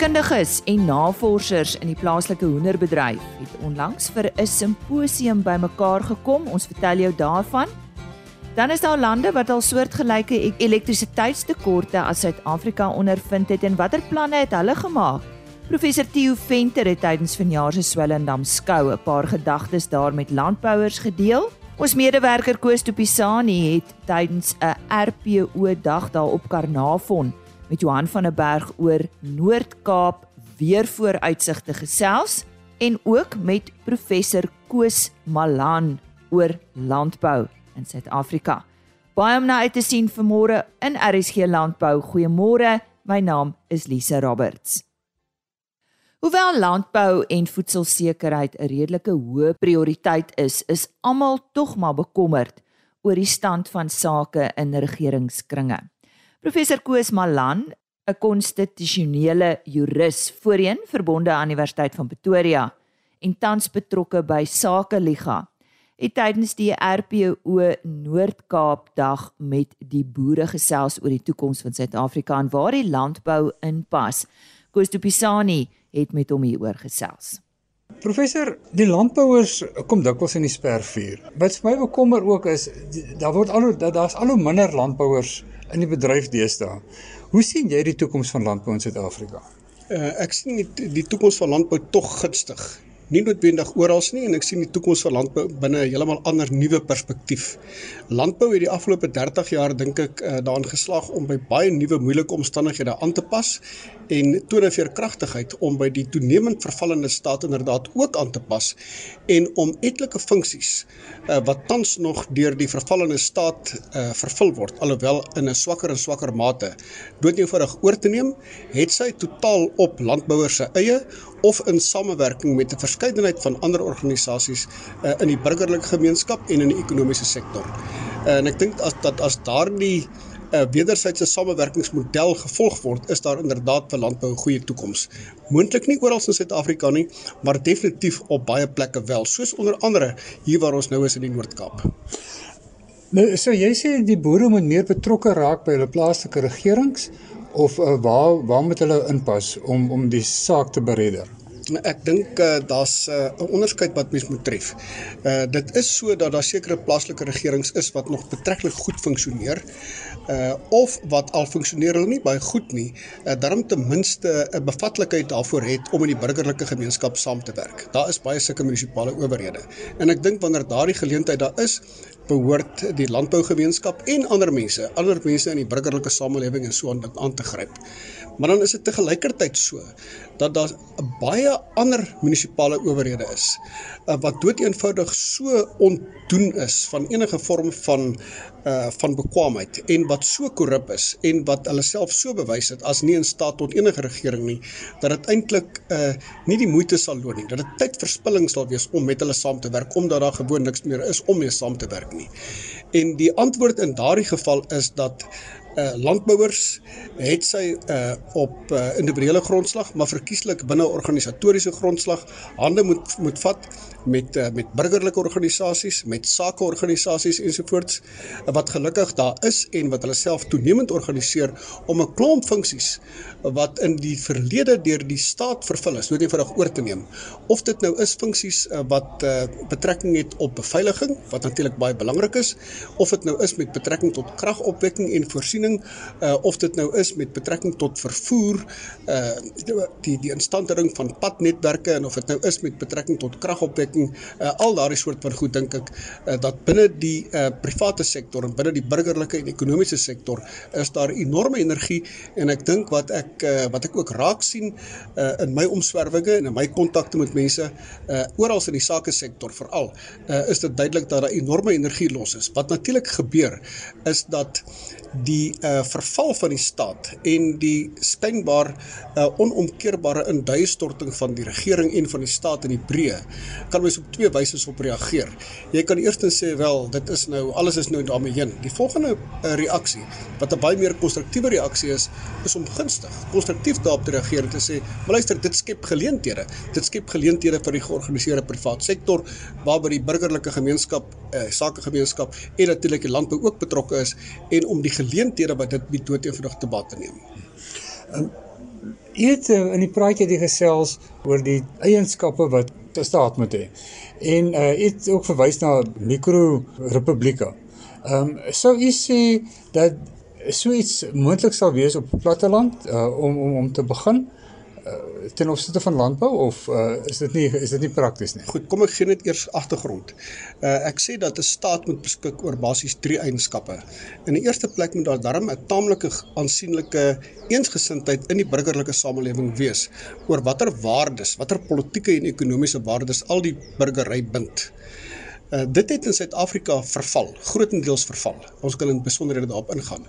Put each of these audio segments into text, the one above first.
Deskundiges en navorsers in die plaaslike hoenderbedryf het onlangs vir 'n simposium bymekaar gekom. Ons vertel jou daarvan. Dan is daar lande wat al soortgelyke elektrisiteitstekorte as Suid-Afrika ondervind het en watter planne het hulle gemaak? Professor Theo Venter het tydens vanjaar se Swellendam skou 'n paar gedagtes daar met landbouers gedeel. Ons medewerker Koos de Pisani het tydens 'n RPO dag daar op Karnavon met Johan van der Berg oor Noord-Kaap weer vooruitsigte gesels en ook met professor Koos Malan oor landbou in Suid-Afrika. Baie om na uit te sien vir môre in RSG Landbou. Goeiemôre. My naam is Lise Roberts. Hoewel landbou en voedselsekerheid 'n redelike hoë prioriteit is, is almal tog maar bekommerd oor die stand van sake in regeringskringe. Professor Koos Malan, 'n konstitusionele jurist voorheen verbonde aan Universiteit van Pretoria en tans betrokke by Sakeliga, het tydens die RPO Noord-Kaap dag met die boere gesels oor die toekoms van Suid-Afrika en waar die landbou inpas. Koos Tupisani het met hom hieroor gesels. Professor, die landbouers kom dikwels in die spervuur. Wat my bekommer ook is daar word al daar's al hoe minder landbouers in die bedryf deesdae. Hoe sien jy die toekoms van landbou in Suid-Afrika? Uh, ek sien die, die toekoms van landbou tog gunstig nie noodwendig oral nie en ek sien die toekoms vir landbou binne 'n heeltemal ander nuwe perspektief. Landbou het die afgelope 30 jaar dink ek uh, daarin geslaag om by baie nuwe moeilike omstandighede aan te pas en toon 'n veerkragtigheid om by die toenemend vervallende staat inderdaad ook aan te pas en om etlike funksies uh, wat tans nog deur die vervallende staat uh, vervul word alhoewel in 'n swakker en swakker mate doodnoodig oor te neem, het sy totaal op landbouers se eie of in samewerking met 'n verskeidenheid van ander organisasies uh, in die burgerlike gemeenskap en in die ekonomiese sektor. Uh, en ek dink as dat as daardie 'n uh, wederwysige samewerkingsmodel gevolg word, is daar inderdaad vir landbou 'n goeie toekoms. Moontlik nie oral in Suid-Afrika nie, maar definitief op baie plekke wel, soos onder andere hier waar ons nou is in die Noord-Kaap. Nou, so jy sê die boere moet meer betrokke raak by hulle plaaslike regerings of uh, waar waar moet hulle inpas om om die saak te beredder? Ek dink uh, daar's eh, 'n uh, onderskeid wat mens moet tref. Uh dit is so dat daar sekere plaaslike regerings is wat nog betreklik goed funksioneer. Uh of wat al funksioneer hulle nie baie goed nie, uh, daarom ten minste 'n bevatlikheid daarvoor het om in die burgerlike gemeenskap saam te werk. Daar is baie sulke munisipale owerhede. En ek dink wanneer daardie geleentheid daar is, behoort die landbougemeenskap en ander mense, ander mense in die burgerlike samelewing en so aan aan te gryp. Maar dan is dit te gelykertyd so dat daar baie ander munisipale owerhede is uh, wat doeteenvoudig so ontdoen is van enige vorm van uh van bekwaamheid en wat so korrup is en wat hulle self so bewys het as nie in staat tot enige regering nie dat dit eintlik uh nie die moeite sal loon nie dat dit tydverspilling sal wees om met hulle saam te werk omdat daar gewoon niks meer is om mee saam te werk nie. En die antwoord in daardie geval is dat uh landbouers het sy uh op uh, individuele grondslag maar verkieslik binne organisatoriese grondslag hande moet moet vat met uh, met burgerlike organisasies, met sakeorganisasies ensovoorts wat gelukkig daar is en wat hulle self toenemend organiseer om 'n klomp funksies wat in die verlede deur die staat vervul is, nooit eenvoudig oor te neem. Of dit nou is funksies uh, wat uh, betrekking het op beveiliging, wat natuurlik baie belangrik is, of dit nou is met betrekking tot kragopwekking en voorsiening, uh, of dit nou is met betrekking tot vervoer, uh, die die instandhouding van padnetwerke en of dit nou is met betrekking tot kragopwekking uh, al daardie soort van goed dink ek uh, dat binne die uh, private sektor en binne die burgerlike en ekonomiese sektor is daar enorme energie en ek dink wat ek uh, wat ek ook raak sien uh, in my omswervinge en in my kontakte met mense uh, oral in die sake sektor veral uh, is dit duidelik dat daar enorme energie los is wat natuurlik gebeur is dat die uh, verval van die staat en die skynbaar uh, onomkeerbare induistorting van die regering en van die staat in die breë kan mens op twee wyse op reageer. Jy kan eers sê wel, dit is nou alles is nou daarmee heen. Die volgende uh, reaksie wat 'n baie meer konstruktiewe reaksie is, is om gunstig, konstruktief daarop te reageer en te sê, "Maar luister, dit skep geleenthede. Dit skep geleenthede vir die georganiseerde privaat sektor waarby die burgerlike gemeenskap, uh, sakegemeenskap en natuurlik die landbou ook betrokke is en om die geleenthede wat dit bied eenvoudig te baat te neem." Um, eet uh, in die praatjie die gesels oor die eienskappe wat 'n staat moet hê. En uh het ook verwys na mikro-republieke. Ehm um, sou u sê dat so iets moontlik sal wees op platteland uh om om om te begin? Uh, ten opsigte van landbou of uh, is dit nie is dit nie prakties nie? Goed, kom ek gee net eers agtergrond. Uh, ek sê dat 'n staat moet beskik oor basies drie eienskappe. In die eerste plek moet daar darm 'n taamlike aansienlike eensgesindheid in die burgerlike samelewing wees oor watter waardes, watter politieke en ekonomiese waardes al die burgery bind. Uh, dit het in Suid-Afrika verval, grootendeels verval. Ons kan in besonderhede daarop ingaan.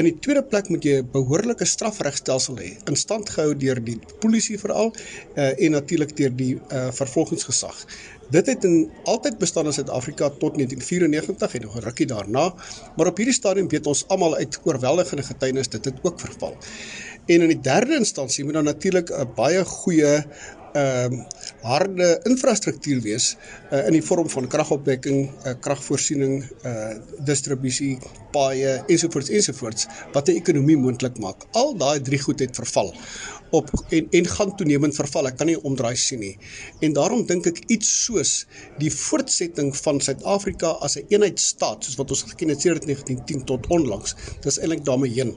In die tweede plek moet jy 'n behoorlike strafregstelsel hê, in stand gehou deur die polisie veral uh, en natuurlik deur die uh, vervolgingsgesag. Dit het in altyd bestaan in Suid-Afrika tot 1994 en nog 'n rukkie daarna, maar op hierdie stadium weet ons almal uit oorweldigende getuienis dit het ook verval. En in die derde instansie moet dan natuurlik 'n baie goeie ehm uh, harde infrastruktuur wees uh, in die vorm van kragopwekking, uh, kragvoorsiening, uh, distribusie, paaie ensovoorts ensovoorts wat 'n ekonomie moontlik maak. Al daai drie goed het verval op en en gaan toenemend verval. Ek kan nie omdraai sien nie. En daarom dink ek iets soos die voortsetting van Suid-Afrika as 'n een eenheidsstaat soos wat ons geken het sedert 1910 tot onlangs. Dis eintlik daarmee heen.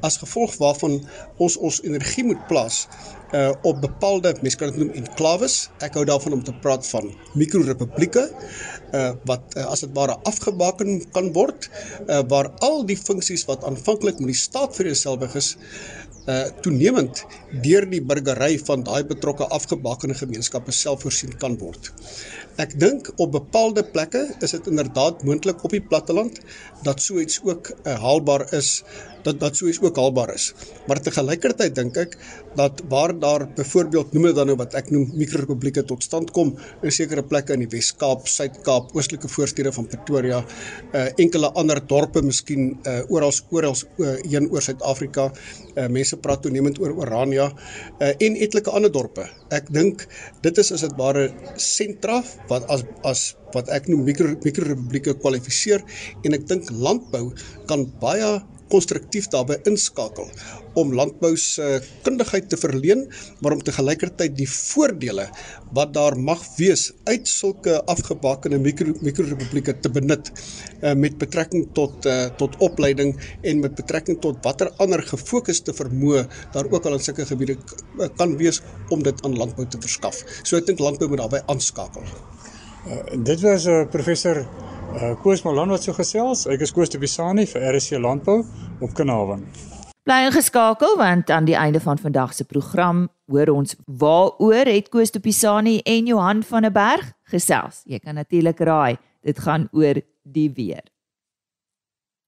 As gevolg waarvan ons ons energie moet plaas uh op bepaalde mense kan dit noem enklaves. Ek hou daarvan om te praat van mikrorepublieke uh wat uh, as dit ware afgebaken kan word uh waar al die funksies wat aanvanklik met die staat vir jouself is uh toenemend deur die burgery van daai betrokke afgebakende gemeenskappe selfvoorsien kan word. Ek dink op bepaalde plekke is dit inderdaad moontlik op die platteland dat so iets ook uh, haalbaar is dat dat so iets ook haalbaar is. Maar te gelykertyd dink ek dat waar daar byvoorbeeld noem dit dan nou wat ek noem mikrorepublieke tot stand kom in sekere plekke in die Wes-Kaap, Suid-Kaap, oostelike voorstede van Pretoria, uh enkele ander dorpe miskien uh oral oral uh, heen oor Suid-Afrika. Uh mense praat toenemend oor Orania uh en etlike ander dorpe. Ek dink dit is as dit ware sentra wat as as wat ek noem mikro mikrorepublieke kwalifiseer en ek dink landbou kan baie konstruktief daarbey inskakel om landbou se kundigheid te verleen, maar om te gelykertyd die voordele wat daar mag wees uit sulke afgebakende mikro mikrorepublieke te benut uh, met betrekking tot uh, tot opleiding en met betrekking tot watter ander gefokusde vermoë daar ook al in sulke gebiede uh, kan wees om dit aan landbou te verskaf. So ek dink landbou moet daarbey aanskakel. Uh, dit was uh, professor Uh, Koos Malan wat so gesels. Ek is Koos de Pisani vir RC Landbou op Kanaal. Bly ingeskakel want aan die einde van vandag se program hoor ons waaroor het Koos de Pisani en Johan van der Berg gesels. Jy kan natuurlik raai, dit gaan oor die weer.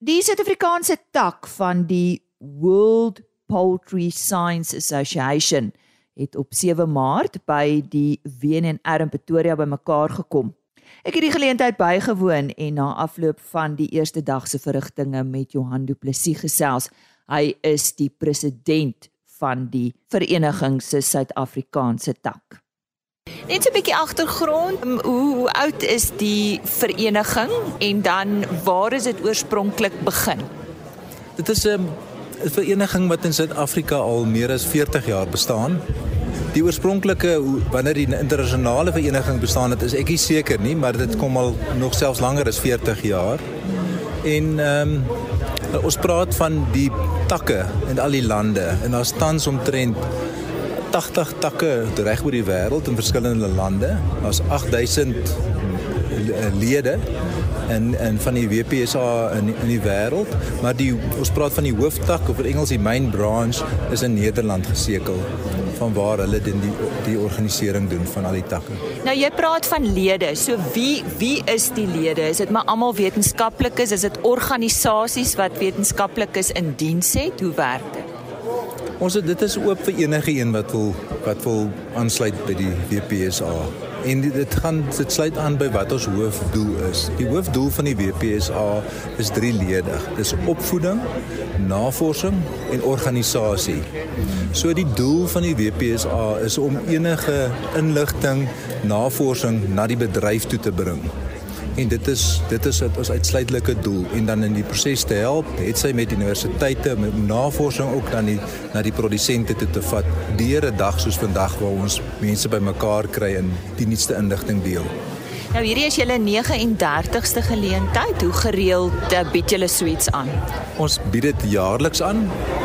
Die Suid-Afrikaanse tak van die World Poultry Science Association het op 7 Maart by die WNR in Pretoria bymekaar gekom Ek het die geleentheid bygewoon en na afloop van die eerste dag se verrigtinge met Johan Du Plessis gesels. Hy is die president van die vereniging se Suid-Afrikaanse tak. Net 'n bietjie agtergrond, hoe, hoe oud is die vereniging en dan waar is dit oorspronklik begin? Dit is 'n 'n vereniging wat in Suid-Afrika al meer as 40 jaar bestaan. Die oorspronklike wanneer die internasionale vereniging bestaan het, is ek nie seker nie, maar dit kom al nog selfs langer as 40 jaar. En ehm um, ons praat van die takke in al die lande en daar's tans omtrent 80 takke reg oor die wêreld in verskillende lande. Daar's 8000 lede en en van die WPSA in in die wêreld, maar die ons praat van die hooftak of in Engels die main branch is in Nederland gesekel van waar hulle die die, die organisering doen van al die takke. Nou jy praat van lede. So wie wie is die lede? Is dit maar almal wetenskaplikes? Is dit organisasies wat wetenskaplikes in diens het? Hoe werk dit? Ons dit is oop vir enige een wat wil wat wil aansluit by die WPSA. En dit gaan dit sluit aan by wat ons hoofdoel is. Die hoofdoel van die WPSA is drieledig. Dis opvoeding, navorsing en organisasie. So die doel van die WPSA is om enige inligting, navorsing na die bedryf toe te bring en dit is dit is ons uitsluitlike doel en dan in die proses te help het sy met universiteite met navorsing ook dan die na die produsente toe te vat deur 'n dag soos vandag waar ons mense bymekaar kry en die nuutste inligting deel. Nou hierdie is julle 39ste geleentheid. Hoe gereeld uh, bied julle suites aan? Ons bied dit jaarliks aan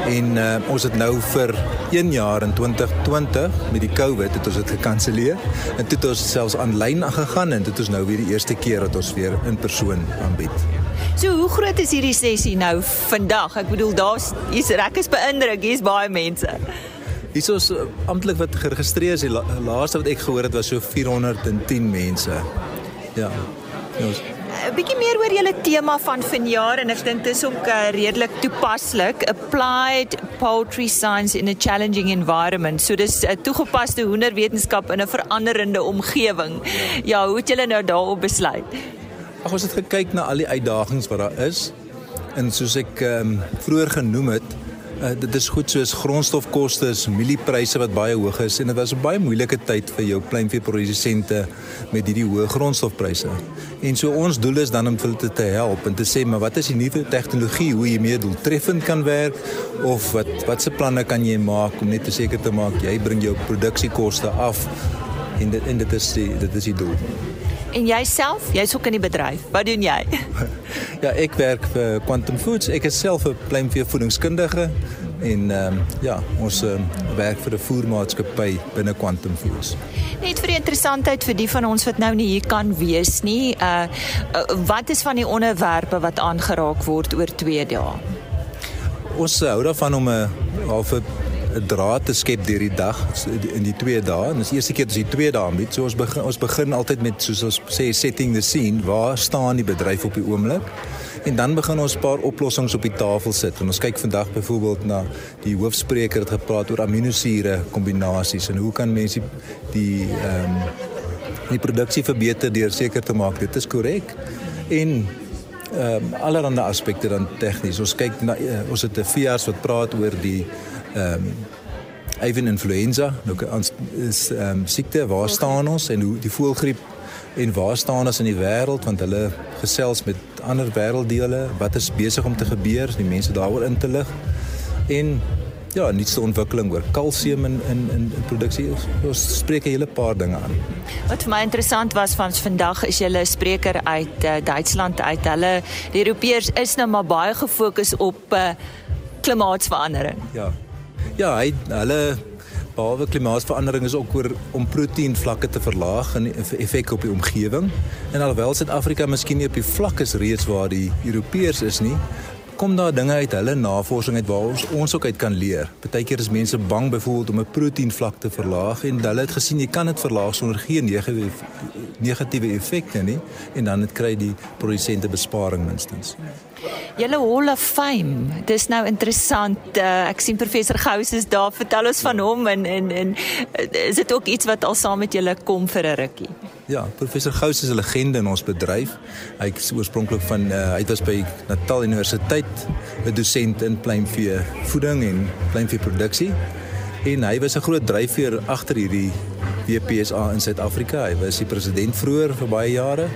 en uh, ons het nou vir 1 jaar in 2020 met die COVID het ons dit gekanselleer en toe het ons selfs aanlyn aangegaan en dit is nou weer die eerste keer dat ons weer in persoon aanbied. So hoe groot is hierdie sessie nou vandag? Ek bedoel daar's hier's ek is beïndruk, hier's baie mense. Hier is uh, amptelik wat geregistreer is. Die la laaste wat ek gehoor het was so 410 mense. Ja. Ja. 'n bietjie meer oor julle tema van vanjaar en ek dink dit is ook uh, redelik toepaslik. Applied poultry science in a challenging environment. So dis 'n uh, toegepaste hoenderwetenskap in 'n veranderende omgewing. Ja. Hoe het julle nou daarop besluit? Ag ons het gekyk na al die uitdagings wat daar is. En soos ek um, vroeër genoem het Uh, dit is goed soos grondstofkoste, mieliepryse wat baie hoog is en dit was 'n baie moeilike tyd vir jou kleinveeprodusente met hierdie hoë grondstofpryse. En so ons doel is dan om hulle te help en te sê maar wat is die nuwe tegnologie hoe jy meer doeltreffend kan werk of wat wat se planne kan jy maak om net te seker te maak jy bring jou produksiekoste af en dit en dit is die dit is die doel. En jouself, jy's ook in die bedryf. Wat doen jy? ja, ek werk vir Quantum Foods. Ek is self 'n kleinvee voedingskundige en um, ja, ons uh, werk vir 'n voermaatskappy binne Quantum Foods. Net vir die interessantheid vir die van ons wat nou nie hier kan wees nie, uh, uh wat is van die onderwerpe wat aangeraak word oor 2 dae? Ons hou daarvan om 'n half 'n 'n draad te skep deur die dag in die twee dae. En dis eerste keer as jy twee dae aanbied. So ons begin ons begin altyd met soos ons sê setting the scene. Waar staan die bedryf op die oomblik? En dan begin ons 'n paar oplossings op die tafel sit. En ons kyk vandag byvoorbeeld na die hoofspreker het gepraat oor aminosure kombinasies en hoe kan mense die ehm um, die produksie verbeter deur seker te maak dit is korrek. En ehm um, allerlei aspekte dan tegnies. Ons kyk na uh, ons het 'n veearts wat praat oor die ehm um, avian influenza, nou is ehm um, siekte, waar staan ons en hoe die voëlgriep en waar staan ons in die wêreld want hulle gesels met ander wêrelddele, wat is besig om te gebeur, die mense daaroor in te lig. En ja, nuutste ontwikkeling oor kalsium in in in produksie. Ons spreek 'n hele paar dinge aan. Wat vir my interessant was van vandag is julle spreker uit uh, Duitsland uit. Hulle die Europeërs is nou maar baie gefokus op uh, klimaatsverandering. Ja. Ja, hy hulle behalwe klimaatsverandering is ook oor om proteïen vlakke te verlaag en effek op die omgewing. En alhoewel Suid-Afrika miskien nie op die vlak is reeds waar die Europeërs is nie, kom daar dinge uit hulle navorsing uit waar ons ons ook uit kan leer. Partykeer is mense bang byvoorbeeld om 'n proteïen vlak te verlaag en hulle het gesien jy kan dit verlaag sonder geen negatiewe effekte nie en dan het kry die produsente besparing minstens. Julle Hall of Fame. Dis nou interessant. Uh, ek sien professor Gous is daar. Vertel ons van hom en en en is dit ook iets wat al saam met julle kom vir 'n rukkie? Ja, professor Gous is 'n legende in ons bedryf. Hy is oorspronklik van uh, hy was by Natal Universiteit, 'n dosent in pluimvee voeding en pluimvee produksie. En hy was 'n groot dryfveer agter hierdie WPSA in Suid-Afrika. Hy was die president vroeër vir baie jare.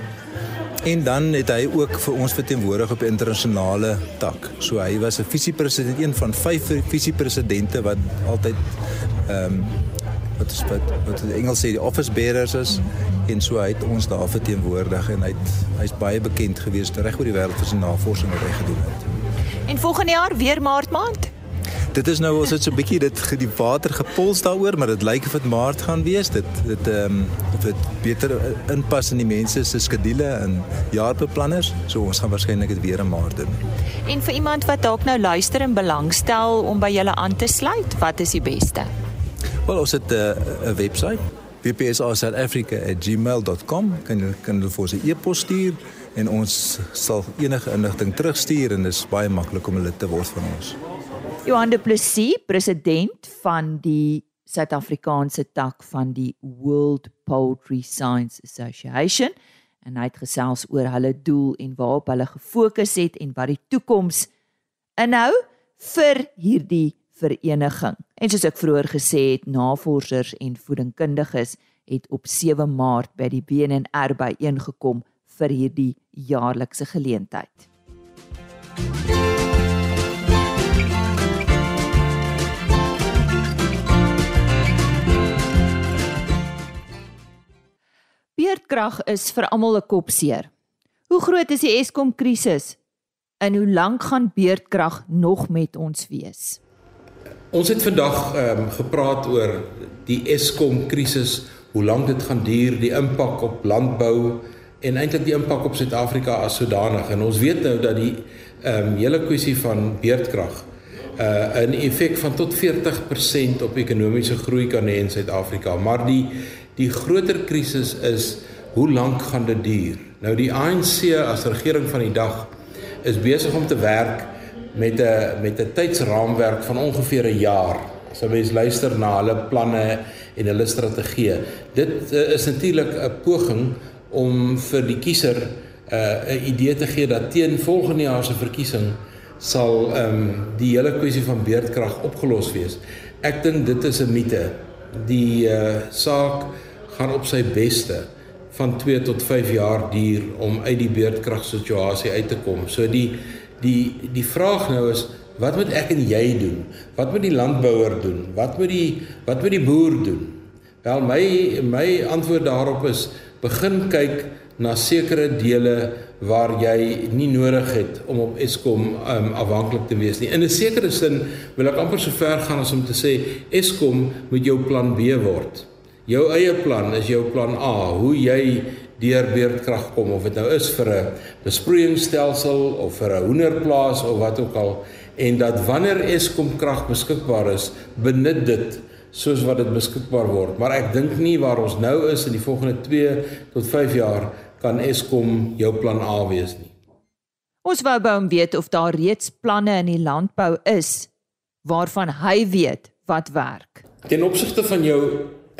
En dan het hy ook vir ons verteenwoordig op internasionale tak. So hy was 'n visiepresident, een van vyf visiepresidente wat altyd ehm um, wat is wat wat die Engels sê die office bearers is en so hy het ons daar verteenwoordig en hy het, hy's baie bekend gewees reg oor die wêreld vir sy navorsing wat hy gedoen het. En volgende jaar weer maart maand dit is nou ons het so 'n bietjie dit die water gepols daaroor, maar dit lyk of dit maart gaan wees. Dit dit ehm um, of dit beter inpas in die mense se skedules en jaarbeplanners. So ons gaan waarskynlik dit weer in maart doen. En vir iemand wat dalk nou luister en belangstel om by julle aan te sluit, wat is die beste? Wel, ons het 'n uh, webwerf wpsr@gmail.com kan jy kan hulle vir ons 'n e-pos stuur en ons sal enige inligting terugstuur en dit is baie maklik om hulle te word van ons. Johan Du Plessis, president van die Suid-Afrikaanse tak van die World Poultry Science Association en hy het gesels oor hulle doel en waarop hulle gefokus het en wat die toekoms inhou vir hierdie vereniging. En soos ek vroeër gesê het, navorsers en voedingkundiges het op 7 Maart by die BNR byeengekom vir hierdie jaarlikse geleentheid. Beerdkrag is vir almal 'n kopseer. Hoe groot is die Eskom krisis? En hoe lank gaan beerdkrag nog met ons wees? Ons het vandag ehm um, gepraat oor die Eskom krisis, hoe lank dit gaan duur, die impak op landbou en eintlik die impak op Suid-Afrika as sodanig. En ons weet nou dat die ehm um, hele kwessie van beerdkrag uh 'n effek van tot 40% op ekonomiese groei kan hê in Suid-Afrika, maar die Die groter krisis is hoe lank gaan dit duur? Nou die ANC as regering van die dag is besig om te werk met 'n met 'n tydsraamwerk van ongeveer 'n jaar. As jy mens luister na hulle planne en hulle strategie. Dit uh, is natuurlik 'n poging om vir die kiezer uh, 'n idee te gee dat teen volgende jaar se verkiesing sal ehm um, die hele kwessie van beerdkrag opgelos wees. Ek dink dit is 'n mite. Die uh, saak gaan op sy beste van 2 tot 5 jaar duur om uit die beerdkragsituasie uit te kom. So die die die vraag nou is wat moet ek en jy doen? Wat moet die landbouer doen? Wat moet die wat moet die boer doen? Wel my my antwoord daarop is begin kyk na sekere dele waar jy nie nodig het om op Eskom um, afhanklik te wees nie. In 'n sekere sin wil ek amper so ver gaan as om te sê Eskom moet jou plan B word. Jou eie plan is jou plan A, hoe jy deur beerdkrag kom of dit nou is vir 'n besproeiingsstelsel of vir 'n hoenderplaas of wat ook al en dat wanneer Eskom krag beskikbaar is, benut dit soos wat dit beskikbaar word. Maar ek dink nie waar ons nou is in die volgende 2 tot 5 jaar kan Eskom jou plan A wees nie. Ons wou by hom weet of daar reeds planne in die landbou is waarvan hy weet wat werk. Ten opsigte van jou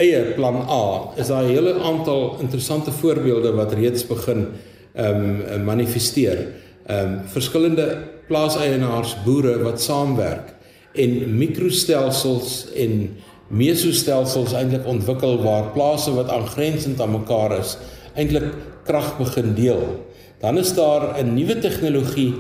eie plan A is daar 'n hele aantal interessante voorbeelde wat reeds begin ehm um, manifesteer. Ehm um, verskillende plaaseienaars, boere wat saamwerk en mikrostelsels en mesostelsels eintlik ontwikkel waar plase wat aangrensend aan mekaar is eintlik krag begin deel. Dan is daar 'n nuwe tegnologie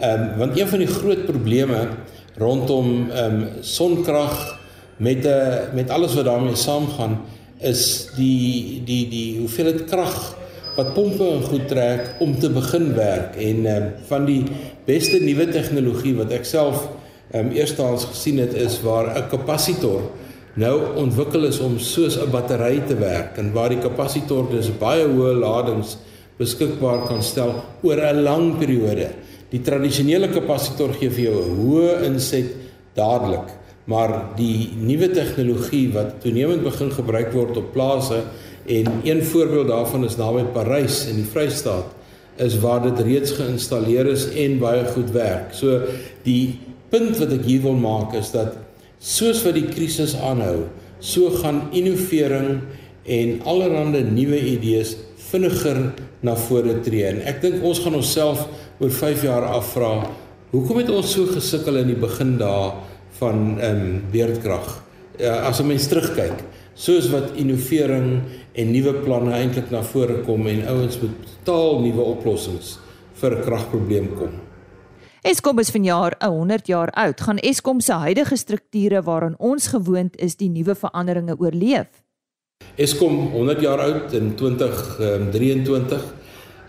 ehm um, want een van die groot probleme rondom ehm um, sonkrag met 'n uh, eh, met alles wat daarmee saamgaan is die die die hoeveelheid krag wat pompe en goed trek om te begin werk en um, van die beste nuwe tegnologie wat ek self um, eerstens gesien het is waar 'n kapasitor nou ontwikkel is om soos 'n battery te werk en waar die kapasitor dus baie hoë ladings beskikbaar kan stel oor 'n lang periode. Die tradisionele kapasitor gee vir jou 'n hoë inset dadelik maar die nuwe tegnologie wat toenemend begin gebruik word op plase en een voorbeeld daarvan is naby Parys in die Vrystaat is waar dit reeds geïnstalleer is en baie goed werk. So die punt wat ek hier wil maak is dat soos wat die krisis aanhou, so gaan innovering en allerlei nuwe idees vinniger na vore tree. En ek dink ons gaan onsself oor 5 jaar afvra, hoekom het ons so gesukkel in die begin dae van ehm um, beerdkrag. Ja, as 'n mens terugkyk, soos wat innovering en nuwe planne eintlik na vore kom en ouens met totaal nuwe oplossings vir 'n kragprobleem kom. Eskom is vanjaar 100 jaar oud. Gaan Eskom se huidige strukture waaraan ons gewoond is die nuwe veranderinge oorleef? Eskom 100 jaar oud in 2023.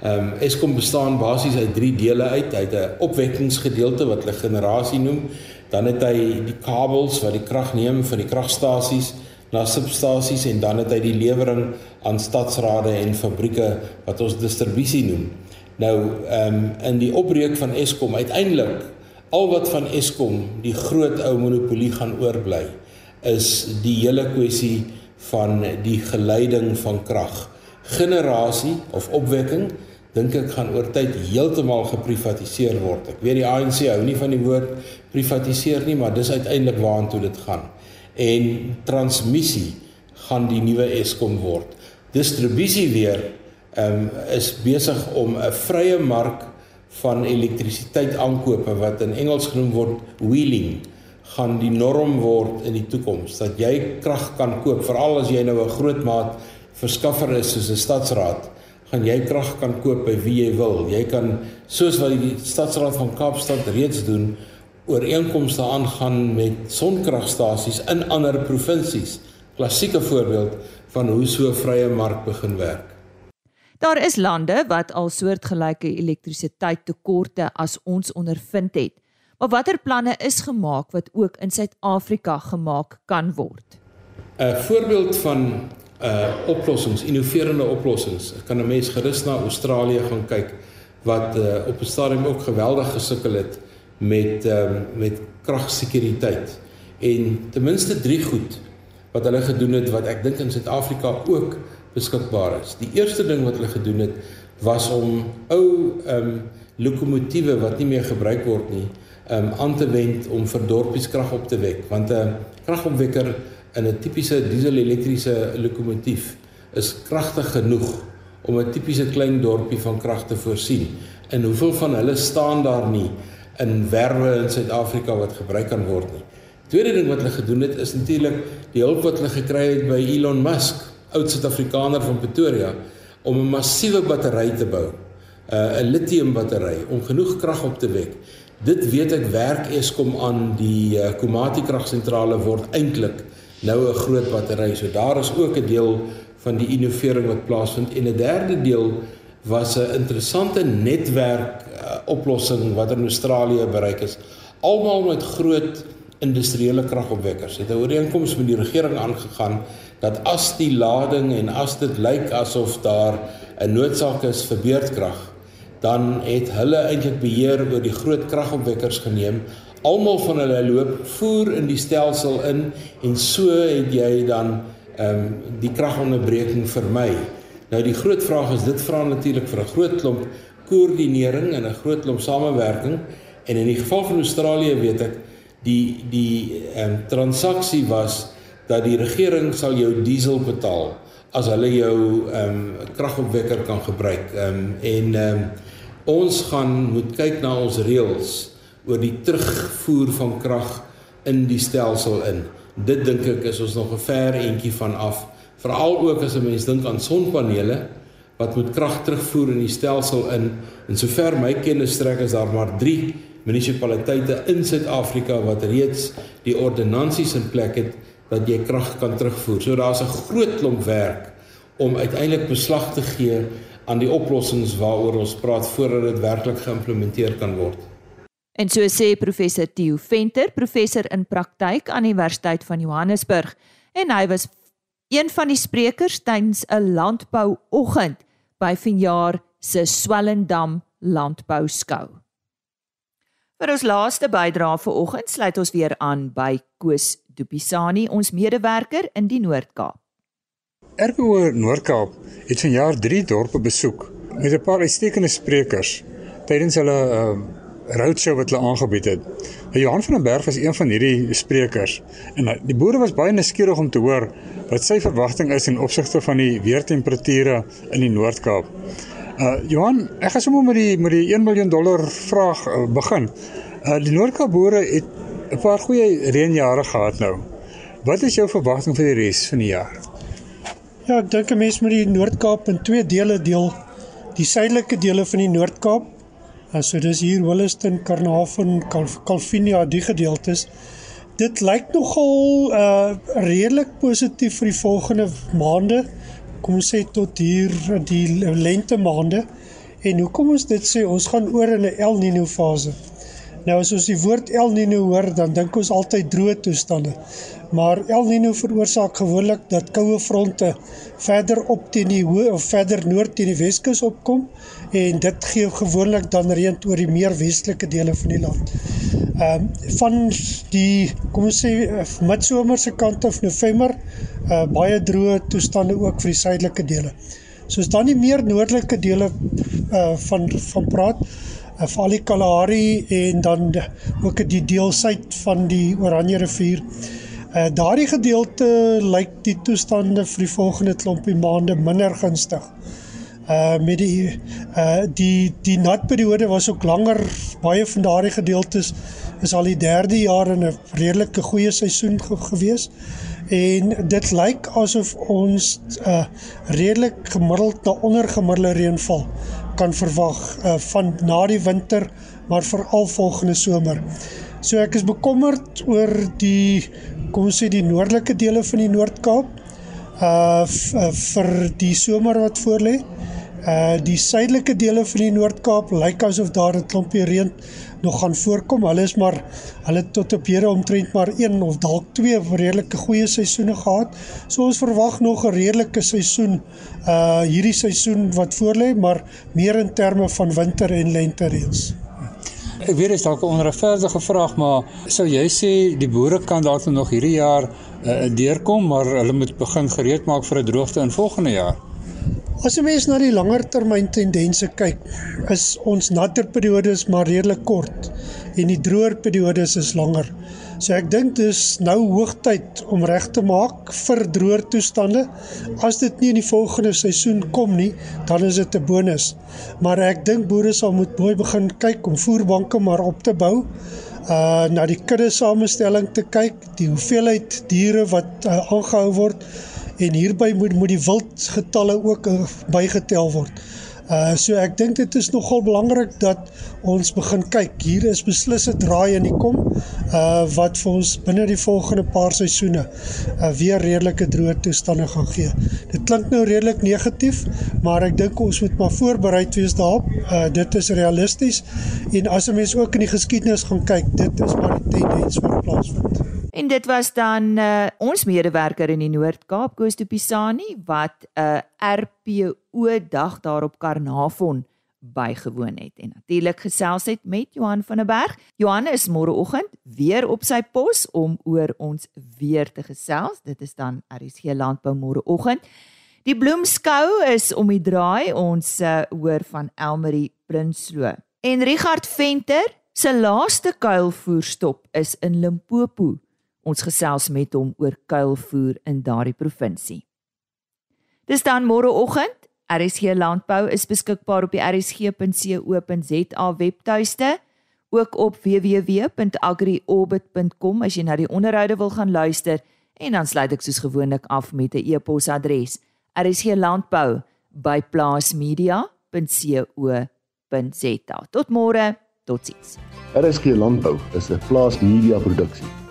Ehm um, Eskom bestaan basies uit 3 dele uit. Hy het 'n opwekkingsgedeelte wat hulle generasie noem dan het hy die kabels wat die krag neem van die kragstasies na substasies en dan het hy die lewering aan stadsrade en fabrieke wat ons distribusie noem. Nou ehm um, in die opbreek van Eskom uiteindelik al wat van Eskom die groot ou monopolie gaan oorbly is die hele kwessie van die geleiding van krag. Generasie of opwekking dink ek gaan oor tyd heeltemal geprivatiseer word. Ek weet die ANC hou nie van die woord privatiseer nie, maar dis uiteindelik waartoe dit gaan. En transmissie gaan die nuwe Eskom word. Distribusie weer um, is besig om 'n vrye mark van elektrisiteit aankope wat in Engels genoem word wheeling gaan die norm word in die toekoms dat jy krag kan koop veral as jy nou 'n groot maat verskaffer is soos 'n stadsraad gaan jy krag kan koop by wie jy wil. Jy kan soos wat die stadsraad van Kaapstad reeds doen, ooreenkomste aangaan met sonkragstasies in ander provinsies. Klassieke voorbeeld van hoe so 'n vrye mark begin werk. Daar is lande wat al soortgelyke elektrisiteitstekorte as ons ondervind het. Maar watter planne is gemaak wat ook in Suid-Afrika gemaak kan word? 'n Voorbeeld van uh oplossings, innoverende oplossings. Ek kan 'n mens gerus na Australië gaan kyk wat uh op 'n stadium ook geweldig gesukkel het met um, met kragsekuriteit. En ten minste drie goed wat hulle gedoen het wat ek dink in Suid-Afrika ook beskikbaar is. Die eerste ding wat hulle gedoen het was om ou ehm um, lokomotiewe wat nie meer gebruik word nie, ehm um, aan te wend om vir dorpies krag op te wek, want 'n kragopwekker in 'n tipiese diesel-elektriese lokomotief is kragtig genoeg om 'n tipiese klein dorpie van krag te voorsien. En hoeveel van hulle staan daar nie in werwe in Suid-Afrika wat gebruik kan word nie. Tweede ding wat hulle gedoen het is natuurlik die hulp wat hulle gekry het by Elon Musk, oud Suid-Afrikaner van Pretoria, om 'n massiewe battery te bou. Uh, 'n lithium battery om genoeg krag op te wek. Dit weet ek werk Eskom aan die uh, Komati kragsentrale word eintlik nou 'n groot battery. So daar is ook 'n deel van die innovering wat plaasvind en 'n derde deel was 'n interessante netwerk uh, oplossing wat in Australië bereik is. Almal met groot industriële kragopwekkers het 'n ooreenkoms met die regering aangegaan dat as die lading en as dit lyk asof daar 'n noodsaak is vir beurtkrag, dan het hulle eintlik beheer oor die groot kragopwekkers geneem. Almal van hulle loop voer in die stelsel in en so het jy dan ehm um, die kragonderbreking vermy. Nou die groot vraag is dit vra natuurlik vir 'n groot klomp koördinering en 'n groot klomp samewerking en in die geval van Australië weet ek die die ehm um, transaksie was dat die regering sal jou diesel betaal as hulle jou ehm um, kragopwekker kan gebruik. Ehm um, en ehm um, ons gaan moet kyk na ons reëls oor die terugvoer van krag in die stelsel in. Dit dink ek is ons nog 'n ver entjie van af Veral ook as 'n mens dink aan sonpanele wat moet krag terugvoer in die stelsel in. En sover my kennis strek is daar maar 3 munisipaliteite in Suid-Afrika wat reeds die ordonnansies in plek het dat jy krag kan terugvoer. So daar's 'n groot klomp werk om uiteindelik beslag te gee aan die oplossings waaroor ons praat voordat dit werklik geïmplementeer kan word. En so sê professor Theo Venter, professor in praktyk aan die Universiteit van Johannesburg, en hy was een van die sprekers tydens 'n landbouoggend by vanjaar se Swellendam Landbou Skou. Vir ons laaste bydrae vir oggend sluit ons weer aan by Koos Dupisani, ons medewerker in die Noord-Kaap. RPO Noord-Kaap het vanjaar 3 dorpe besoek met 'n paar uitstekende sprekers tydens hulle uh, roadshow wat hulle aangebied het. Johan van den Berg was een van hierdie sprekers en die boere was baie nuuskierig om te hoor wat sy verwagting is in opsigte van die weertemperature in die Noord-Kaap. Uh Johan, ek gaan sommer met die met die 1 miljoen dollar vraag uh, begin. Uh die Noord-Kaap boere het 'n paar goeie reënjare gehad nou. Wat is jou verwagting vir die res van die jaar? Ja, ek dink 'n mens moet die Noord-Kaap in twee dele deel. Die suidelike dele van die Noord-Kaap So dis hier Williston, Carnarvon, Calvinia die gedeeltes. Dit lyk nogal uh redelik positief vir die volgende maande. Kom ons sê tot hier die lente maande. En hoekom ons dit sê, ons gaan oor in 'n El Niño fase. Nou as ons die woord El Niño hoor, dan dink ons altyd droë toestande. Maar El Niño veroorsaak gewoonlik dat koue fronte verder op teen die hoë of verder noord teen die Weskus opkom en dit gee gewoonlik dan reën oor die meer westelike dele van die land. Ehm um, van die kom ons sê eh, midsomer se kant of November uh baie droë toestande ook vir die suidelike dele. Soos dan die meer noordelike dele uh van van praat vir al die Kalahari en dan ook die deel suid van die Oranje rivier. Uh daardie gedeelte lyk die toestande vir die volgende klompie maande minder gunstig. Uh met die uh die die natperiode was ook langer. Baie van daardie gedeeltes is al die derde jaar in 'n redelike goeie seisoen ge gewees. En dit lyk asof ons uh redelik gemiddeld na ondergemiddelde reënval kan verwag uh van na die winter, maar veral volgende somer. So ek is bekommerd oor die kom ons sê die noordelike dele van die Noord-Kaap uh, uh vir die somer wat voorlê. Die suidelike dele van die Noord-Kaap lyk asof daar 'n klompie reën nog gaan voorkom. Hulle is maar hulle tot op hede omtrent maar een of dalk twee redelike goeie seisoene gehad. So ons verwag nog 'n redelike seisoen uh hierdie seisoen wat voorlê, maar meer in terme van winter en lente reëls. Ek weet dit is dalk 'n onregverdige vraag, maar sou jy sê die boere kan dalk nog hierdie jaar uh, deurkom, maar hulle moet begin gereed maak vir 'n droogte in volgende jaar? As jy mens na die langer termyn tendense kyk, is ons natter periodes maar redelik kort en die droër periodes is langer. So ek dink dis nou hoogtyd om reg te maak vir droër toestande. As dit nie in die volgende seisoen kom nie, dan is dit 'n bonus. Maar ek dink boere sal moet mooi begin kyk om voerbanke maar op te bou. Uh na die kudde samestelling te kyk, die hoeveelheid diere wat uh, aangehou word en hierby moet moet die wildgetalle ook uh, bygetel word. Uh so ek dink dit is nogal belangrik dat ons begin kyk. Hier is beslis 'n draai in die kom uh wat vir ons binne die volgende paar seisoene uh weer redelike droë toestande gaan gee. Dit klink nou redelik negatief, maar ek dink ons moet maar voorbereid wees daarop. Uh dit is realisties en as 'n mens ook in die geskiedenis gaan kyk, dit is maar die tendens wat plaasvind. En dit was dan uh, ons medewerker in die Noord-Kaap, Koos de Pisani, wat 'n uh, RPO dag daar op Karnavon bygewoon het en natuurlik gesels het met Johan van der Berg. Johan is môreoggend weer op sy pos om oor ons weer te gesels. Dit is dan RSG Landbou môreoggend. Die bloemskou is om die draai. Ons uh, hoor van Elmarie Prinsloo. En Richard Venter se laaste kuilvoerstop is in Limpopo. Ons gesels met hom oor kuilvoer in daardie provinsie. Dis dan môreoggend. RSG Landbou is beskikbaar op die rsg.co.za webtuiste, ook op www.agriorbit.com as jy na die onderhoude wil gaan luister en dan sluit ek soos gewoonlik af met 'n e-posadres: rsglandbou@plaasmedia.co.za. Tot môre, totsiens. RSG Landbou is 'n plaas media produksie